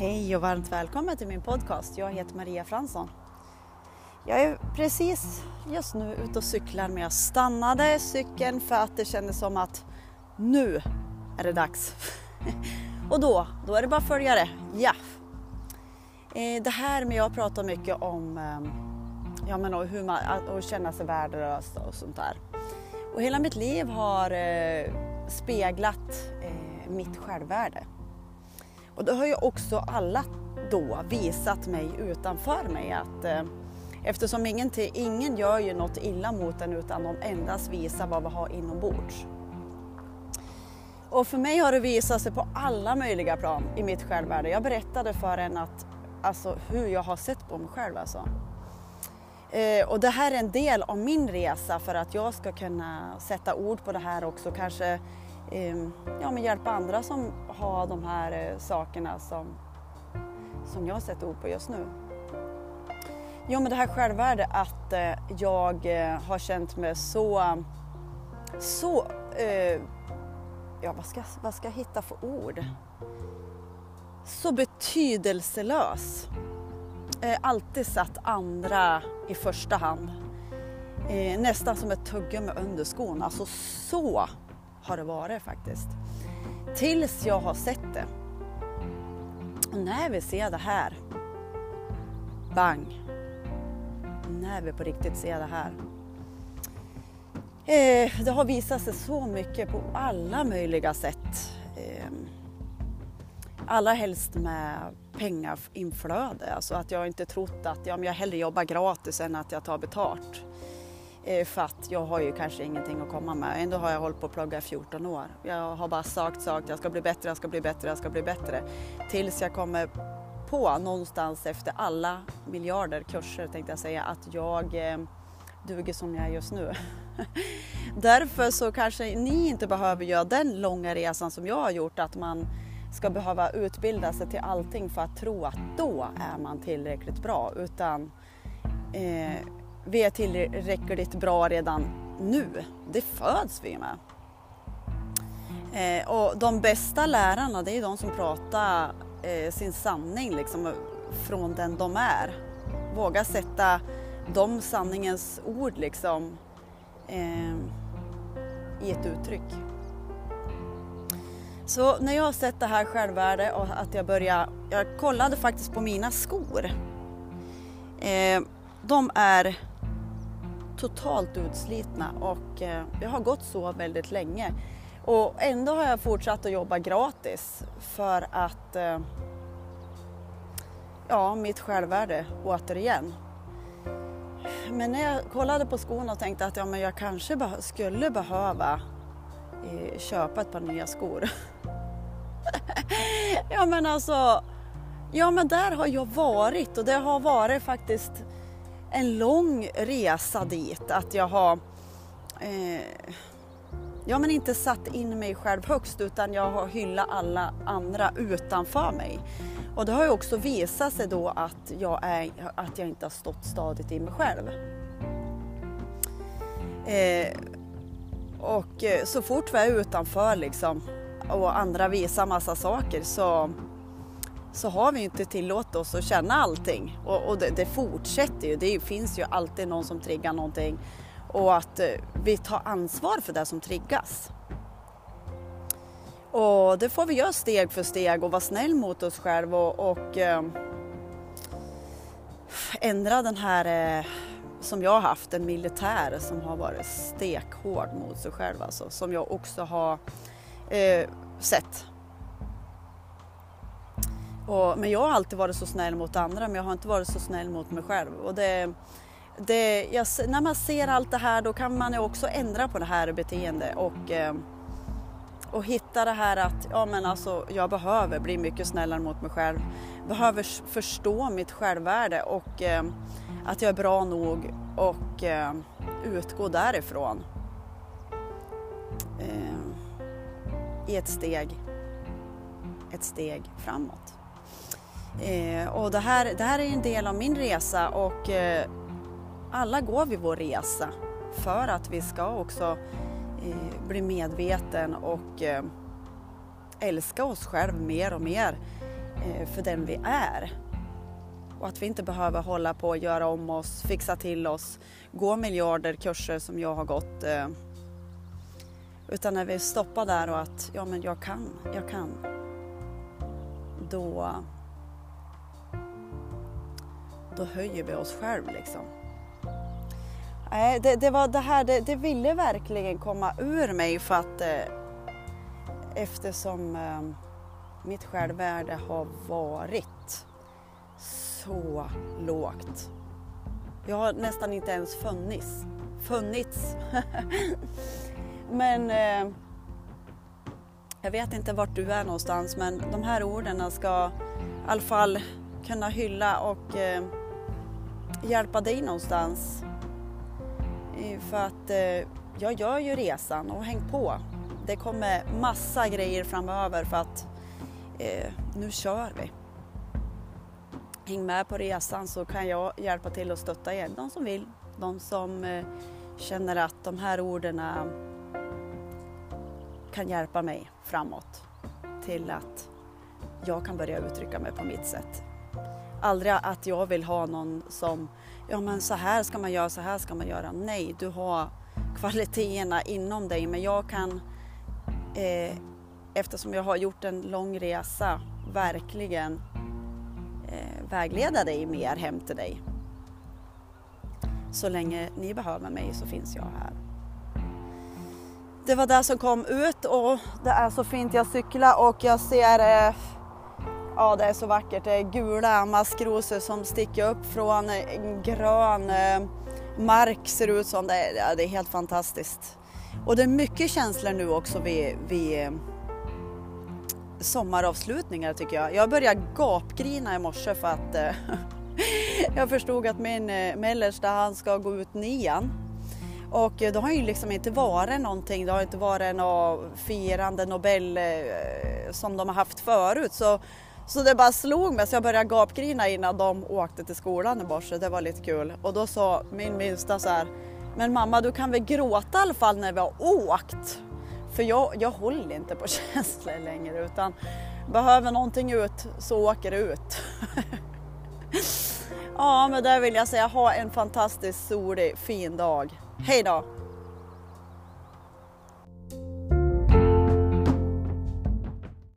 Hej och varmt välkommen till min podcast. Jag heter Maria Fransson. Jag är precis just nu ute och cyklar men jag stannade cykeln för att det kändes som att nu är det dags. och då, då är det bara att följa det. Ja. Eh, det här med jag pratar mycket om ehm, ja, men hur man, att känna sig värdelös och sånt där. Och hela mitt liv har eh, speglat eh, mitt självvärde. Och det har ju också alla då visat mig utanför mig att eh, eftersom ingen, ingen gör ju något illa mot en utan de endast visar vad vi har inombords. Och för mig har det visat sig på alla möjliga plan i mitt självvärde. Jag berättade för en att, alltså, hur jag har sett på mig själv. Alltså. Eh, och det här är en del av min resa för att jag ska kunna sätta ord på det här också. Kanske Ehm, ja, men hjälpa andra som har de här eh, sakerna som, som jag sätter ord på just nu. Jo, men det här självvärde att eh, jag eh, har känt mig så, så, eh, ja vad ska, vad ska jag hitta för ord? Så betydelselös. Eh, alltid satt andra i första hand. Eh, nästan som ett tuggummi under skon, alltså så har det varit faktiskt. Tills jag har sett det. Och när vi ser det här, bang, när vi på riktigt ser det här. Eh, det har visat sig så mycket på alla möjliga sätt. Eh, allra helst med pengainflöde, alltså att jag inte trott att ja, men jag hellre jobbar gratis än att jag tar betalt. Eh, för att jag har ju kanske ingenting att komma med. Ändå har jag hållit på att plugga i 14 år. Jag har bara sagt, sagt, jag ska bli bättre, jag ska bli bättre, jag ska bli bättre. Tills jag kommer på någonstans efter alla miljarder kurser tänkte jag säga att jag eh, duger som jag är just nu. Därför så kanske ni inte behöver göra den långa resan som jag har gjort att man ska behöva utbilda sig till allting för att tro att då är man tillräckligt bra utan eh, vi är tillräckligt bra redan nu. Det föds vi med. Eh, och de bästa lärarna det är de som pratar eh, sin sanning liksom, från den de är. Våga sätta de sanningens ord liksom, eh, i ett uttryck. Så när jag har sett det här självvärde och att jag börjar, jag kollade faktiskt på mina skor. Eh, de är totalt utslitna och eh, jag har gått så väldigt länge. Och ändå har jag fortsatt att jobba gratis för att eh, ja, mitt självvärde återigen. Men när jag kollade på skorna och tänkte att ja, men jag kanske be skulle behöva eh, köpa ett par nya skor. ja men alltså, ja men där har jag varit och det har varit faktiskt en lång resa dit. Att jag har eh, ja, men inte satt in mig själv högst utan jag har hyllat alla andra utanför mig. Och det har ju också visat sig då att jag, är, att jag inte har stått stadigt i mig själv. Eh, och eh, så fort vi är utanför liksom och andra visar massa saker så så har vi inte tillåtit oss att känna allting. Och, och det, det, fortsätter ju. Det finns ju alltid någon som triggar någonting. Och att eh, vi tar ansvar för det som triggas. Och det får vi göra steg för steg och vara snäll mot oss själva och, och eh, ändra den här eh, som jag har haft, en militär som har varit stekhård mot sig själv alltså, som jag också har eh, sett och, men jag har alltid varit så snäll mot andra men jag har inte varit så snäll mot mig själv. Och det, det, jag, när man ser allt det här då kan man ju också ändra på det här beteendet och, eh, och hitta det här att ja, men alltså, jag behöver bli mycket snällare mot mig själv. Behöver förstå mitt självvärde och eh, att jag är bra nog och eh, utgå därifrån. I ett steg, ett steg framåt. Eh, och det här, det här är en del av min resa och eh, alla går vi vår resa för att vi ska också eh, bli medveten och eh, älska oss själva mer och mer eh, för den vi är. Och att vi inte behöver hålla på och göra om oss, fixa till oss, gå miljarder kurser som jag har gått. Eh, utan när vi stoppar där och att ja men jag kan, jag kan. Då, då höjer vi oss själv liksom. Nej, det, det var det här, det, det, ville verkligen komma ur mig för att eh, eftersom eh, mitt självvärde har varit så lågt. Jag har nästan inte ens funnits. Funnits. men eh, jag vet inte vart du är någonstans men de här orden ska i alla fall kunna hylla och eh, hjälpa dig någonstans. Eh, för att eh, jag gör ju resan och häng på. Det kommer massa grejer framöver för att eh, nu kör vi. Häng med på resan så kan jag hjälpa till och stötta er. De som vill, de som eh, känner att de här orden kan hjälpa mig framåt till att jag kan börja uttrycka mig på mitt sätt. Aldrig att jag vill ha någon som, ja men så här ska man göra, så här ska man göra. Nej, du har kvaliteterna inom dig men jag kan, eh, eftersom jag har gjort en lång resa, verkligen eh, vägleda dig mer hem till dig. Så länge ni behöver mig så finns jag här. Det var det som kom ut och det är så fint. Jag cyklar och jag ser eh, Ja, det är så vackert. Det är gula maskrosor som sticker upp från en grön eh, mark ser det ut som. Det är, ja, det är helt fantastiskt. Och det är mycket känslor nu också vid, vid eh, sommaravslutningar tycker jag. Jag började gapgrina i morse för att eh, jag förstod att min mellersta han ska gå ut nian. Och det har ju liksom inte varit någonting, det har inte varit något firande Nobel som de har haft förut. Så, så det bara slog mig så jag började gapgrina innan de åkte till skolan i morse. Det var lite kul. Och då sa min minsta så här, men mamma du kan väl gråta i alla fall när vi har åkt? För jag, jag håller inte på känslor längre utan behöver någonting ut så åker det ut. ja, men där vill jag säga ha en fantastiskt solig, fin dag. Hej då!